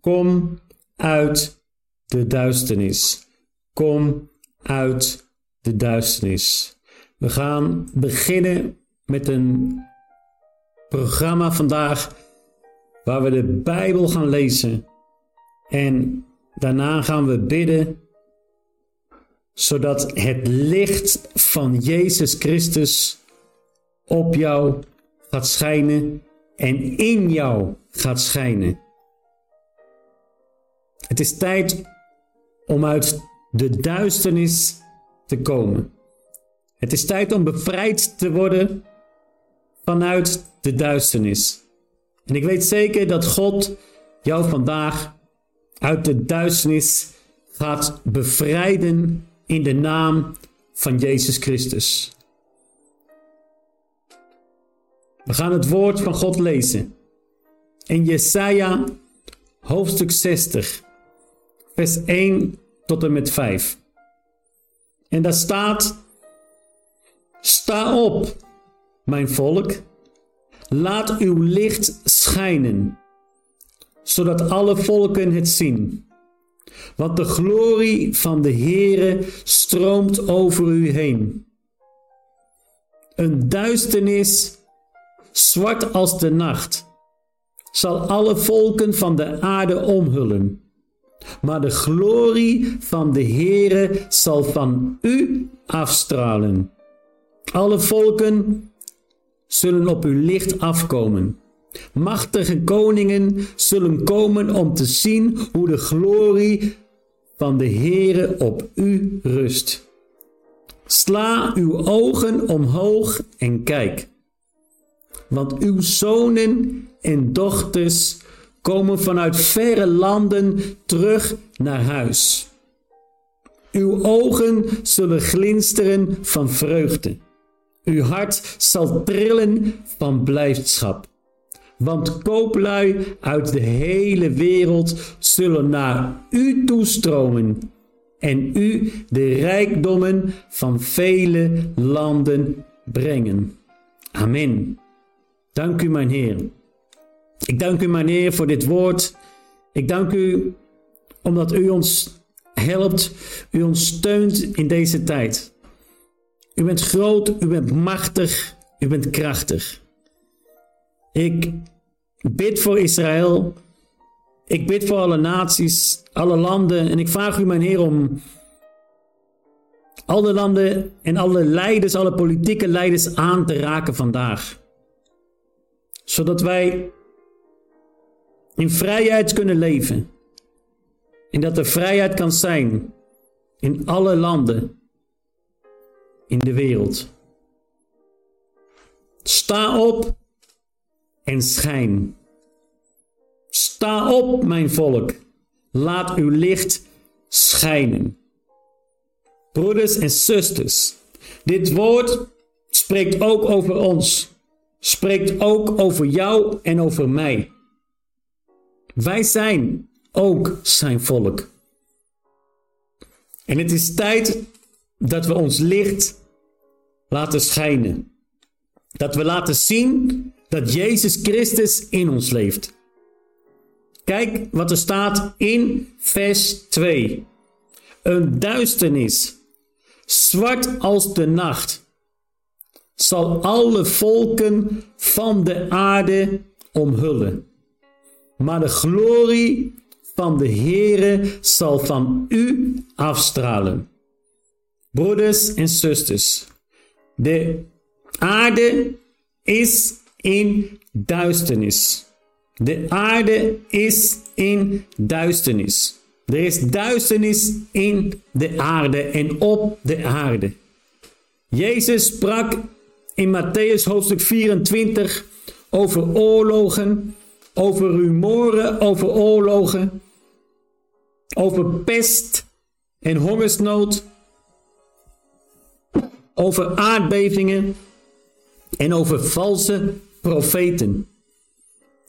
Kom uit de duisternis. Kom uit de duisternis. We gaan beginnen met een programma vandaag waar we de Bijbel gaan lezen. En daarna gaan we bidden zodat het licht van Jezus Christus op jou gaat schijnen en in jou gaat schijnen. Het is tijd om uit de duisternis te komen. Het is tijd om bevrijd te worden vanuit de duisternis. En ik weet zeker dat God jou vandaag uit de duisternis gaat bevrijden in de naam van Jezus Christus. We gaan het woord van God lezen. In Jesaja hoofdstuk 60, vers 1 tot en met 5. En daar staat: Sta op, mijn volk, laat uw licht schijnen, zodat alle volken het zien. Want de glorie van de Heere stroomt over u heen. Een duisternis, zwart als de nacht, zal alle volken van de aarde omhullen. Maar de glorie van de Heere zal van u afstralen. Alle volken zullen op uw licht afkomen. Machtige koningen zullen komen om te zien hoe de glorie van de Heere op u rust. Sla uw ogen omhoog en kijk. Want uw zonen en dochters komen vanuit verre landen terug naar huis. Uw ogen zullen glinsteren van vreugde. Uw hart zal trillen van blijdschap. Want kooplui uit de hele wereld zullen naar u toestromen en u de rijkdommen van vele landen brengen. Amen. Dank u, mijn Heer. Ik dank u, mijn Heer, voor dit woord. Ik dank u omdat u ons helpt, u ons steunt in deze tijd. U bent groot, u bent machtig, u bent krachtig. Ik bid voor Israël. Ik bid voor alle naties, alle landen. En ik vraag u, mijn Heer, om alle landen en alle leiders, alle politieke leiders aan te raken vandaag. Zodat wij in vrijheid kunnen leven. En dat er vrijheid kan zijn in alle landen in de wereld. Sta op en schijn. Sta op, mijn volk. Laat uw licht schijnen. Broeders en zusters, dit woord spreekt ook over ons. Spreekt ook over jou en over mij. Wij zijn ook zijn volk. En het is tijd dat we ons licht laten schijnen. Dat we laten zien dat Jezus Christus in ons leeft. Kijk wat er staat in vers 2. Een duisternis, zwart als de nacht, zal alle volken van de aarde omhullen. Maar de glorie van de Heere zal van u afstralen. Broeders en zusters, de aarde is in duisternis. De aarde is in duisternis. Er is duisternis in de aarde en op de aarde. Jezus sprak in Matthäus hoofdstuk 24 over oorlogen, over rumoren over oorlogen, over pest en hongersnood, over aardbevingen en over valse profeten.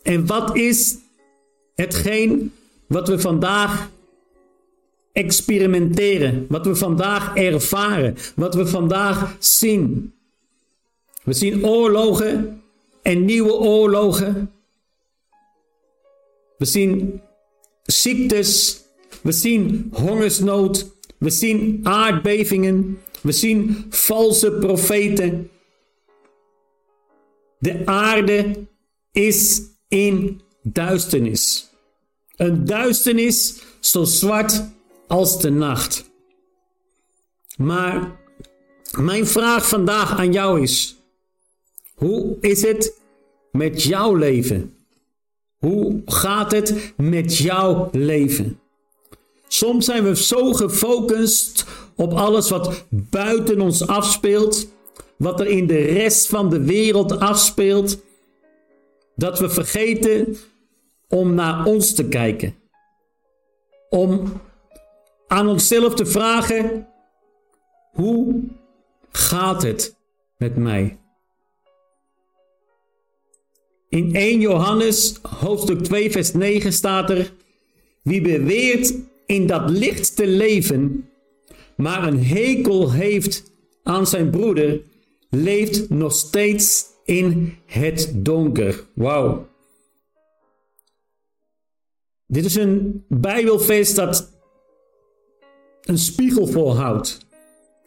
En wat is hetgeen wat we vandaag experimenteren, wat we vandaag ervaren, wat we vandaag zien? We zien oorlogen en nieuwe oorlogen. We zien ziektes, we zien hongersnood, we zien aardbevingen, we zien valse profeten. De aarde is in duisternis. Een duisternis zo zwart als de nacht. Maar mijn vraag vandaag aan jou is: hoe is het met jouw leven? Hoe gaat het met jouw leven? Soms zijn we zo gefocust op alles wat buiten ons afspeelt, wat er in de rest van de wereld afspeelt, dat we vergeten om naar ons te kijken. Om aan onszelf te vragen: hoe gaat het met mij? In 1 Johannes hoofdstuk 2 vers 9 staat er: Wie beweert in dat licht te leven, maar een hekel heeft aan zijn broeder, leeft nog steeds in het donker. Wauw. Dit is een Bijbelfeest dat een spiegel voorhoudt.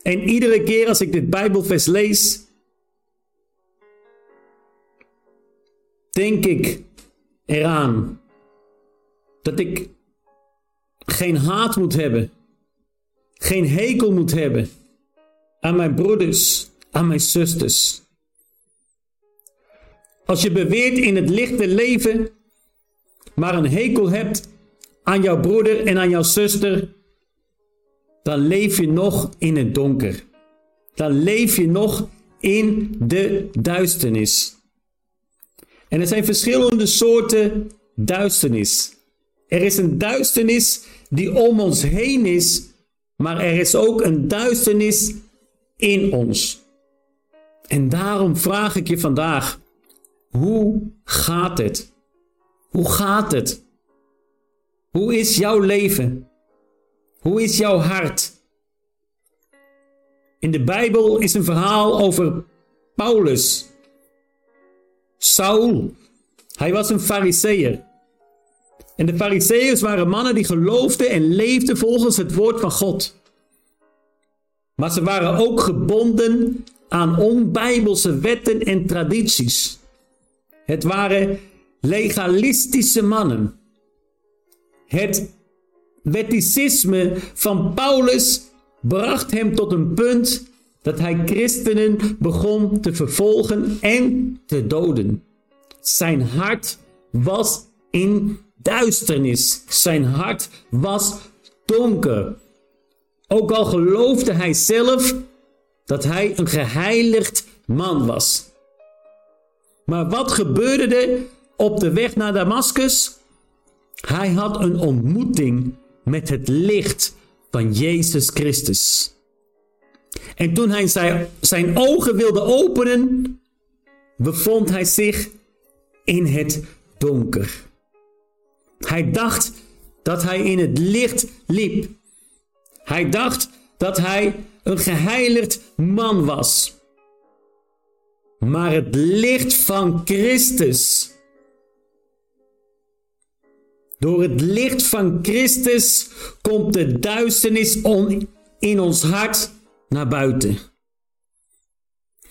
En iedere keer als ik dit Bijbelvers lees, denk ik eraan dat ik geen haat moet hebben, geen hekel moet hebben aan mijn broeders, aan mijn zusters. Als je beweert in het licht te leven, maar een hekel hebt aan jouw broeder en aan jouw zuster, dan leef je nog in het donker. Dan leef je nog in de duisternis. En er zijn verschillende soorten duisternis. Er is een duisternis die om ons heen is, maar er is ook een duisternis in ons. En daarom vraag ik je vandaag: hoe gaat het? Hoe gaat het? Hoe is jouw leven? Hoe is jouw hart? In de Bijbel is een verhaal over Paulus. Saul. Hij was een fariseer. En de fariseeërs waren mannen die geloofden en leefden volgens het woord van God. Maar ze waren ook gebonden aan onbijbelse wetten en tradities. Het waren legalistische mannen. Het wetticisme van Paulus bracht hem tot een punt dat hij christenen begon te vervolgen en te doden. Zijn hart was in duisternis. Zijn hart was donker. Ook al geloofde hij zelf dat hij een geheiligd man was. Maar wat gebeurde er op de weg naar Damascus? Hij had een ontmoeting met het licht van Jezus Christus. En toen hij zijn, ogen wilde openen, bevond hij zich in het donker. Hij dacht dat hij in het licht liep. Hij dacht dat hij een geheiligd man was. Maar het licht van Christus door het licht van Christus komt de duisternis in ons hart naar buiten.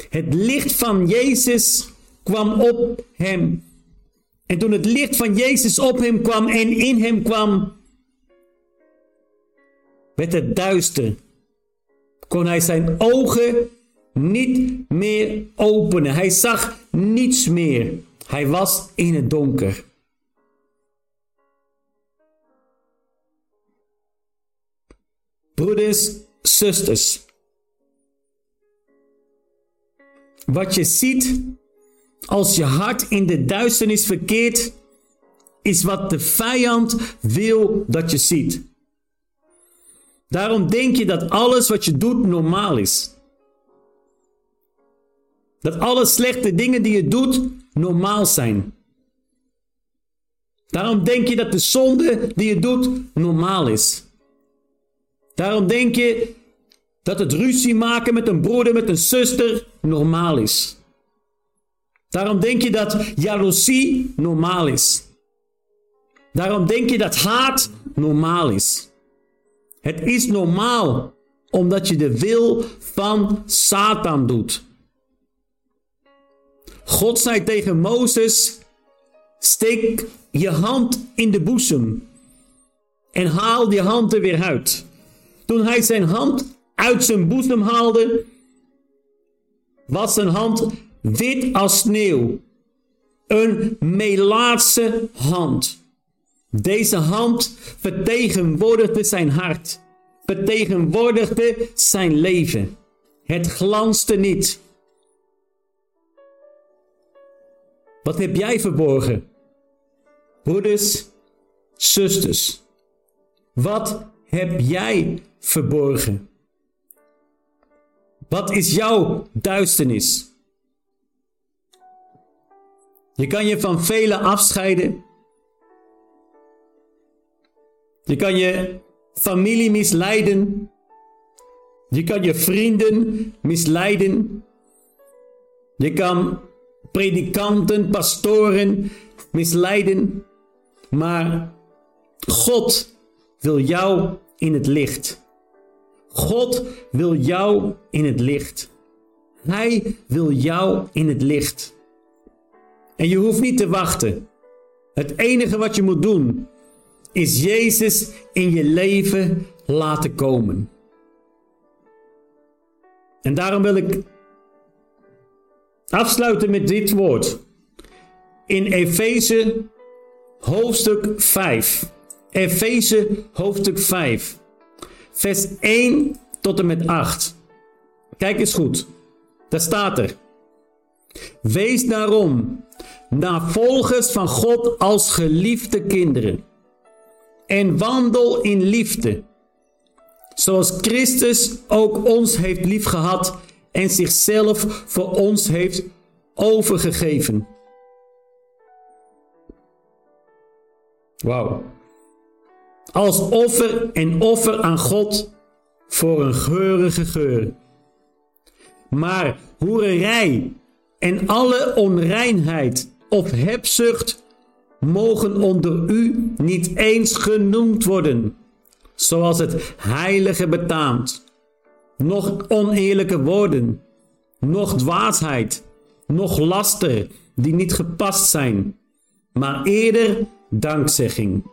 Het licht van Jezus kwam op hem. En toen het licht van Jezus op hem kwam en in hem kwam, werd het duister. Kon hij zijn ogen niet meer openen. Hij zag niets meer. Hij was in het donker. Broeders, zusters. Wat je ziet als je hart in de duisternis verkeert, is wat de vijand wil dat je ziet. Daarom denk je dat alles wat je doet normaal is. Dat alle slechte dingen die je doet normaal zijn. Daarom denk je dat de zonde die je doet normaal is. Daarom denk je dat het ruzie maken met een broeder, met een zuster normaal is. Daarom denk je dat jaloezie normaal is. Daarom denk je dat haat normaal is. Het is normaal omdat je de wil van Satan doet. God zei tegen Mozes: Steek je hand in de boezem en haal je hand er weer uit. Toen hij zijn hand uit zijn boezem haalde, was zijn hand wit als sneeuw. Een melaatse hand. Deze hand vertegenwoordigde zijn hart, vertegenwoordigde zijn leven. Het glanste niet. Wat heb jij verborgen? Broeders, zusters, wat heb jij verborgen? Wat is jouw duisternis? Je kan je van velen afscheiden. Je kan je familie misleiden. Je kan je vrienden misleiden. Je kan predikanten, pastoren misleiden. Maar God wil jou in het licht. God wil jou in het licht. Hij wil jou in het licht. En je hoeft niet te wachten. Het enige wat je moet doen is Jezus in je leven laten komen. En daarom wil ik afsluiten met dit woord. In Efeze hoofdstuk 5. Efeze hoofdstuk 5. Vers 1 tot en met 8. Kijk eens goed. Daar staat er. Wees daarom navolgers van God als geliefde kinderen. En wandel in liefde. Zoals Christus ook ons heeft liefgehad en zichzelf voor ons heeft overgegeven. Wauw. Als offer en offer aan God voor een geurige geur. Maar hoererij en alle onreinheid of hebzucht mogen onder u niet eens genoemd worden, zoals het heilige betaamt. Nog oneerlijke woorden, nog dwaasheid, nog laster die niet gepast zijn, maar eerder dankzegging.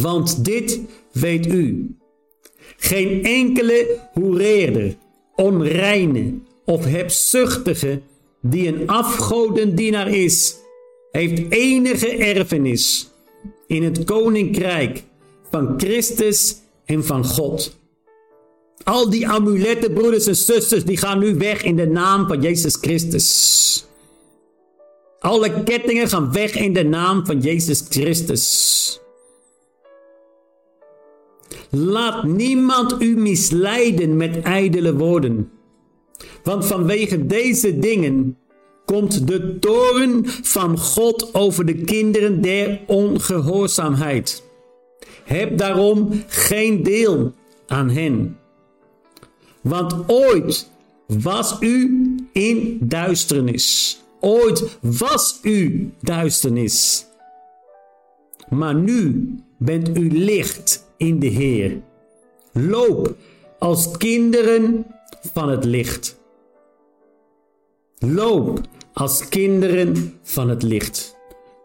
Want dit weet u. Geen enkele hoereerder, onreine of hebzuchtige die een afgodendienaar is, heeft enige erfenis in het koninkrijk van Christus en van God. Al die amuletten, broeders en zusters, die gaan nu weg in de naam van Jezus Christus. Alle kettingen gaan weg in de naam van Jezus Christus. Laat niemand u misleiden met ijdele woorden. Want vanwege deze dingen komt de toren van God over de kinderen der ongehoorzaamheid. Heb daarom geen deel aan hen. Want ooit was u in duisternis. Ooit was u duisternis. Maar nu bent u licht in de Heer. Loop als kinderen van het licht. Loop als kinderen van het licht.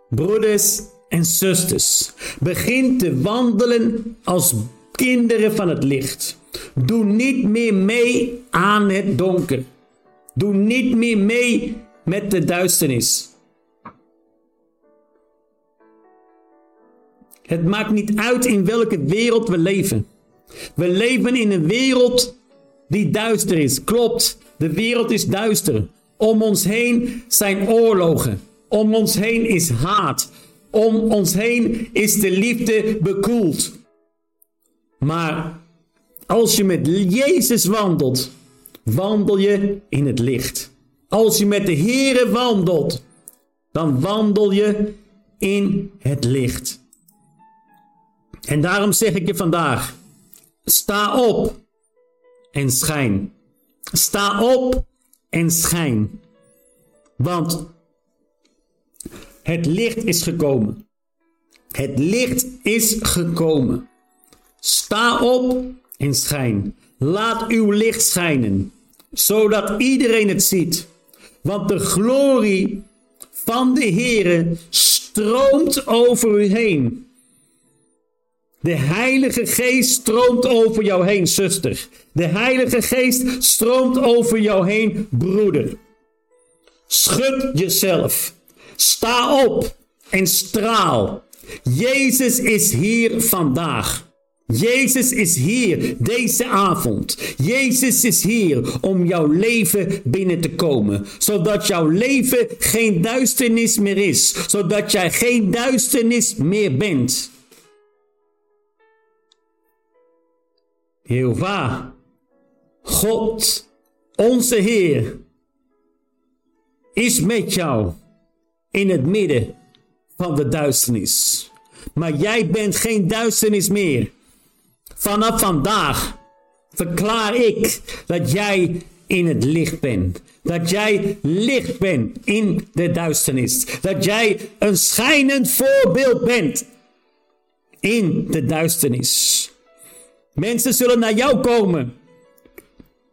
Broeders en zusters, begin te wandelen als kinderen van het licht. Doe niet meer mee aan het donker. Doe niet meer mee met de duisternis. Het maakt niet uit in welke wereld we leven. We leven in een wereld die duister is. Klopt, de wereld is duister. Om ons heen zijn oorlogen. Om ons heen is haat. Om ons heen is de liefde bekoeld. Maar als je met Jezus wandelt, wandel je in het licht. Als je met de Here wandelt, dan wandel je in het licht. En daarom zeg ik je vandaag: sta op en schijn. Sta op en schijn. Want het licht is gekomen. Het licht is gekomen. Sta op en schijn. Laat uw licht schijnen, zodat iedereen het ziet. Want de glorie van de Heere stroomt over u heen. De Heilige Geest stroomt over jou heen, zuster. De Heilige Geest stroomt over jou heen, broeder. Schud jezelf. Sta op en straal. Jezus is hier vandaag. Jezus is hier deze avond. Jezus is hier om jouw leven binnen te komen. Zodat jouw leven geen duisternis meer is. Zodat jij geen duisternis meer bent. Jehovah, God, onze Heer, is met jou in het midden van de duisternis. Maar jij bent geen duisternis meer. Vanaf vandaag verklaar ik dat jij in het licht bent. Dat jij licht bent in de duisternis. Dat jij een schijnend voorbeeld bent in de duisternis. Mensen zullen naar jou komen.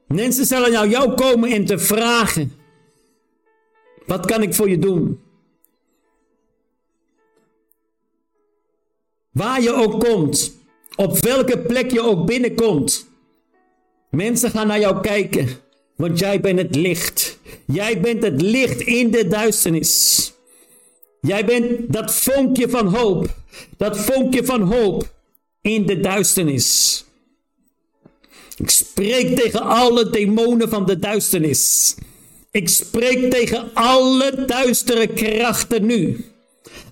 Mensen zullen naar jou komen en te vragen: Wat kan ik voor je doen? Waar je ook komt, op welke plek je ook binnenkomt. Mensen gaan naar jou kijken, want jij bent het licht. Jij bent het licht in de duisternis. Jij bent dat vonkje van hoop. Dat vonkje van hoop in de duisternis. Ik spreek tegen alle demonen van de duisternis. Ik spreek tegen alle duistere krachten nu.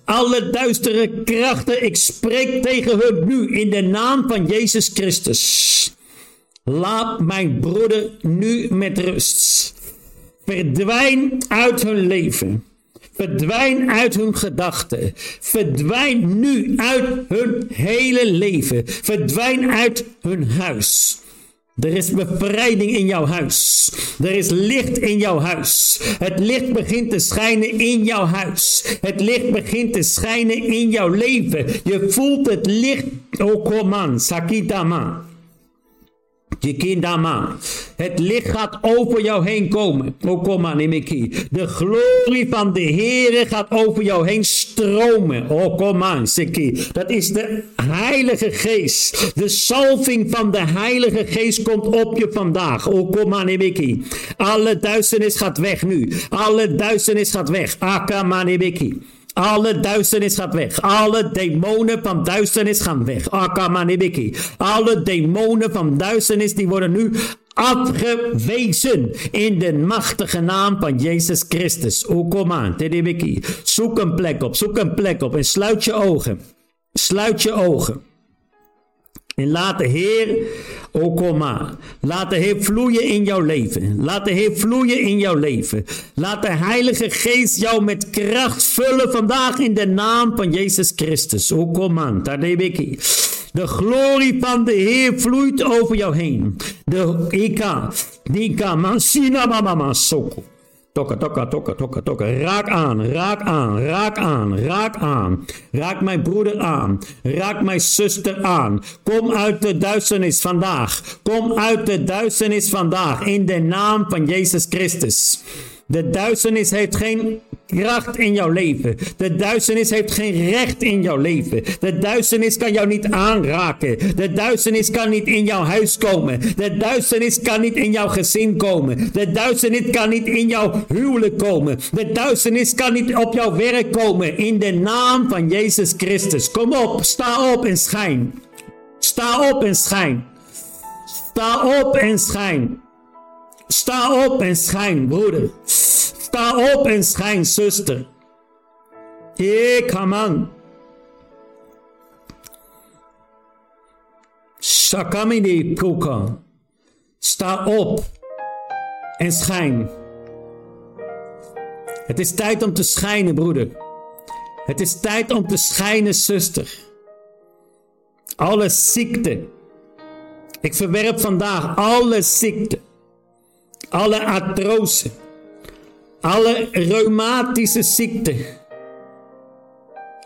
Alle duistere krachten, ik spreek tegen hun nu in de naam van Jezus Christus. Laat mijn broeder nu met rust. Verdwijn uit hun leven. Verdwijn uit hun gedachten. Verdwijn nu uit hun hele leven. Verdwijn uit hun huis. Er is bevrijding in jouw huis. Er is licht in jouw huis. Het licht begint te schijnen in jouw huis. Het licht begint te schijnen in jouw leven. Je voelt het licht. Okoman, Sakitama. Jikindama. Het licht gaat over jou heen komen. Okoma Nimiki. De glorie van de Heere gaat over jou heen stromen. Okoma Siki. Dat is de Heilige Geest. De salving van de Heilige Geest komt op je vandaag. Okoma Nimiki. Alle duisternis gaat weg nu. Alle duisternis gaat weg. Akama Nimiki. Alle duisternis gaat weg. Alle demonen van duisternis gaan weg. Akamanibiki. Alle demonen van duisternis die worden nu afgewezen in de machtige naam van Jezus Christus. Okoman, Tedibiki. Zoek een plek op, zoek een plek op en sluit je ogen. Sluit je ogen. En laat de Heer, o kom maar, laat de Heer vloeien in jouw leven. Laat de Heer vloeien in jouw leven. Laat de Heilige Geest jou met kracht vullen vandaag in de naam van Jezus Christus. O kom aan, daar ik De glorie van de Heer vloeit over jou heen. De Ika, Nika, Mansina, Mama, Soko. Tokka, tokka, tokka, tokka, tokka. Raak aan, raak aan, raak aan, raak aan. Raak mijn broeder aan. Raak mijn zuster aan. Kom uit de duisternis vandaag. Kom uit de duisternis vandaag. In de naam van Jezus Christus. De duisternis heeft geen kracht in jouw leven. De duisternis heeft geen recht in jouw leven. De duisternis kan jou niet aanraken. De duisternis kan niet in jouw huis komen. De duisternis kan niet in jouw gezin komen. De duisternis kan niet in jouw huwelijk komen. De duisternis kan niet op jouw werk komen. In de naam van Jezus Christus. Kom op, sta op en schijn. Sta op en schijn. Sta op en schijn. Sta op en schijn, broeder. Sta op en schijn, zuster. Come on. Shakamini Puka. Sta op en schijn. Het is tijd om te schijnen, broeder. Het is tijd om te schijnen, zuster. Alle ziekte. Ik verwerp vandaag alle ziekte. Alle artrose alle reumatische ziekten,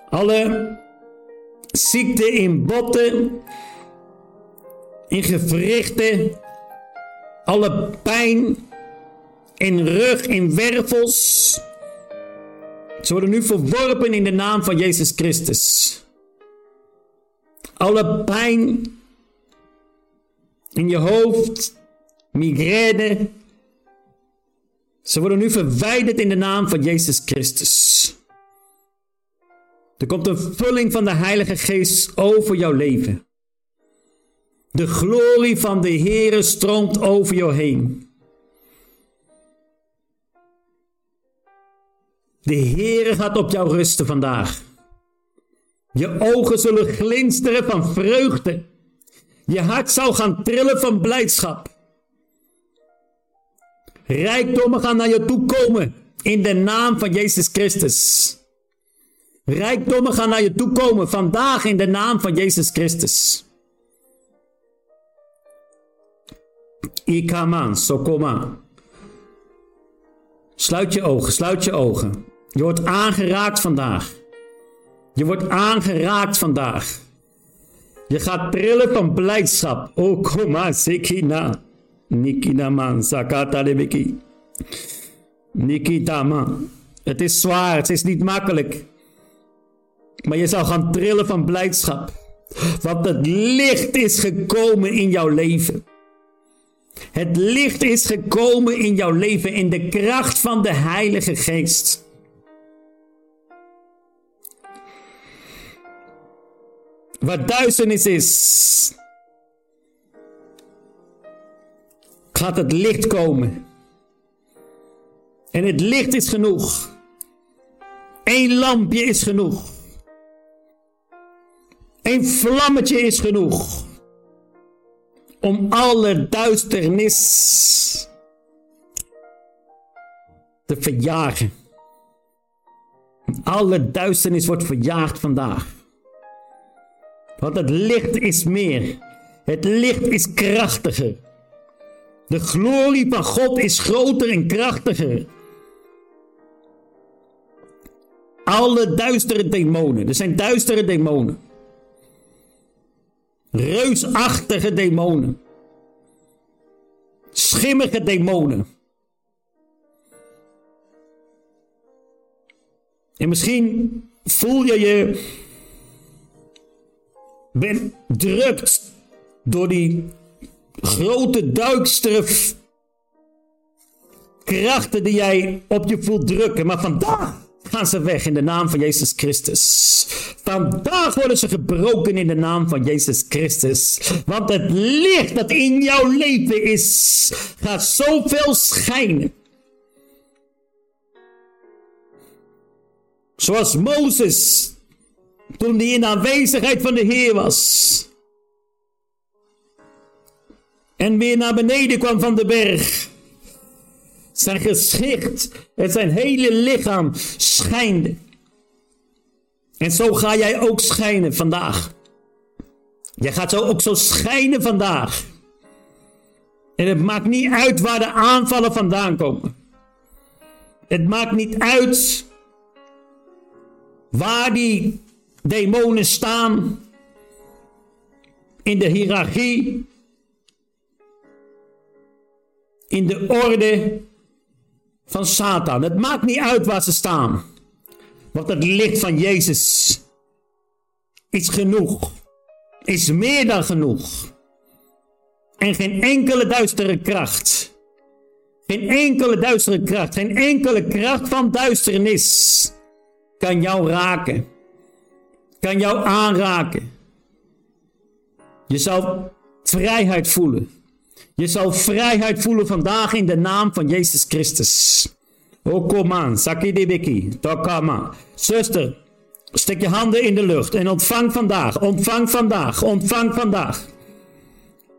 alle ziekte in botten, in gewrichten, alle pijn in rug, in wervels. Ze worden nu verworpen in de naam van Jezus Christus. Alle pijn in je hoofd, migraine. Ze worden nu verwijderd in de naam van Jezus Christus. Er komt een vulling van de Heilige Geest over jouw leven. De glorie van de Heere stroomt over jou heen. De Heere gaat op jou rusten vandaag. Je ogen zullen glinsteren van vreugde. Je hart zal gaan trillen van blijdschap. Rijkdommen gaan naar je toe komen in de naam van Jezus Christus. Rijkdommen gaan naar je toe komen vandaag in de naam van Jezus Christus. Ikaman, sokoma. Sluit je ogen, sluit je ogen. Je wordt aangeraakt vandaag. Je wordt aangeraakt vandaag. Je gaat trillen van blijdschap. Oh, kom maar, Sekina. Nikina man, Sakata lebeki. Nikita man. Het is zwaar, het is niet makkelijk. Maar je zal gaan trillen van blijdschap. Want het licht is gekomen in jouw leven. Het licht is gekomen in jouw leven in de kracht van de Heilige Geest. Waar duisternis is, gaat het licht komen. En het licht is genoeg. Eén lampje is genoeg. Een vlammetje is genoeg om alle duisternis te verjagen. Alle duisternis wordt verjaagd vandaag. Want het licht is meer. Het licht is krachtiger. De glorie van God is groter en krachtiger. Alle duistere demonen. Er zijn duistere demonen. Reusachtige demonen. Schimmige demonen. En misschien voel je je ben drukt door die grote duikstere krachten die jij op je voelt drukken. Maar vandaag gaan ze weg in de naam van Jezus Christus. Vandaag worden ze gebroken in de naam van Jezus Christus. Want het licht dat in jouw leven is, gaat zoveel schijnen. Zoals Mozes toen hij in aanwezigheid van de Heer was. En weer naar beneden kwam van de berg. Zijn gezicht en zijn hele lichaam schijnde. En zo ga jij ook schijnen vandaag. Jij gaat zo ook zo schijnen vandaag. En het maakt niet uit waar de aanvallen vandaan komen. Het maakt niet uit waar die Demonen staan in de hiërarchie, in de orde van Satan. Het maakt niet uit waar ze staan, want het licht van Jezus is genoeg, is meer dan genoeg. En geen enkele duistere kracht, geen enkele duistere kracht, geen enkele kracht van duisternis kan jou raken kan jou aanraken. Je zal vrijheid voelen. Je zal vrijheid voelen vandaag in de naam van Jezus Christus. Okoman, sakidibiki, tokama. Zuster, steek je handen in de lucht en ontvang vandaag, ontvang vandaag, ontvang vandaag.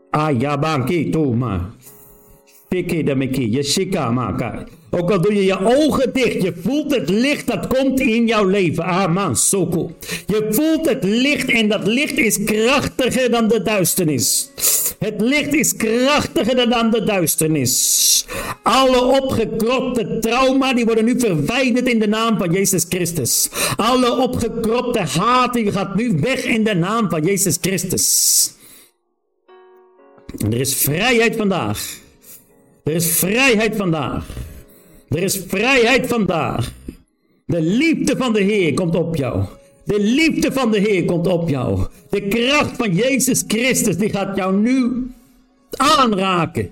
Ayabanki, toma. Ook al doe je je ogen dicht, je voelt het licht dat komt in jouw leven. Amen, soko. Je voelt het licht en dat licht is krachtiger dan de duisternis. Het licht is krachtiger dan de duisternis. Alle opgekropte trauma die worden nu verwijderd in de naam van Jezus Christus. Alle opgekropte haat die gaat nu weg in de naam van Jezus Christus. Er is vrijheid vandaag. Er is vrijheid vandaag. Er is vrijheid vandaag. De liefde van de Heer komt op jou. De liefde van de Heer komt op jou. De kracht van Jezus Christus die gaat jou nu aanraken.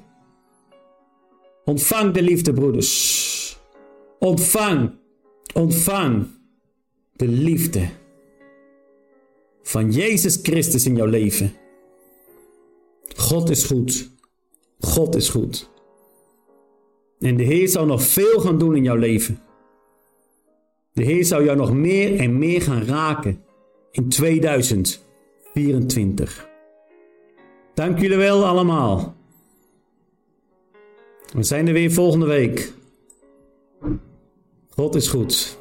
Ontvang de liefde, broeders. Ontvang, ontvang de liefde van Jezus Christus in jouw leven. God is goed. God is goed. En de Heer zal nog veel gaan doen in jouw leven. De Heer zal jou nog meer en meer gaan raken in 2024. Dank jullie wel allemaal. We zijn er weer volgende week. God is goed.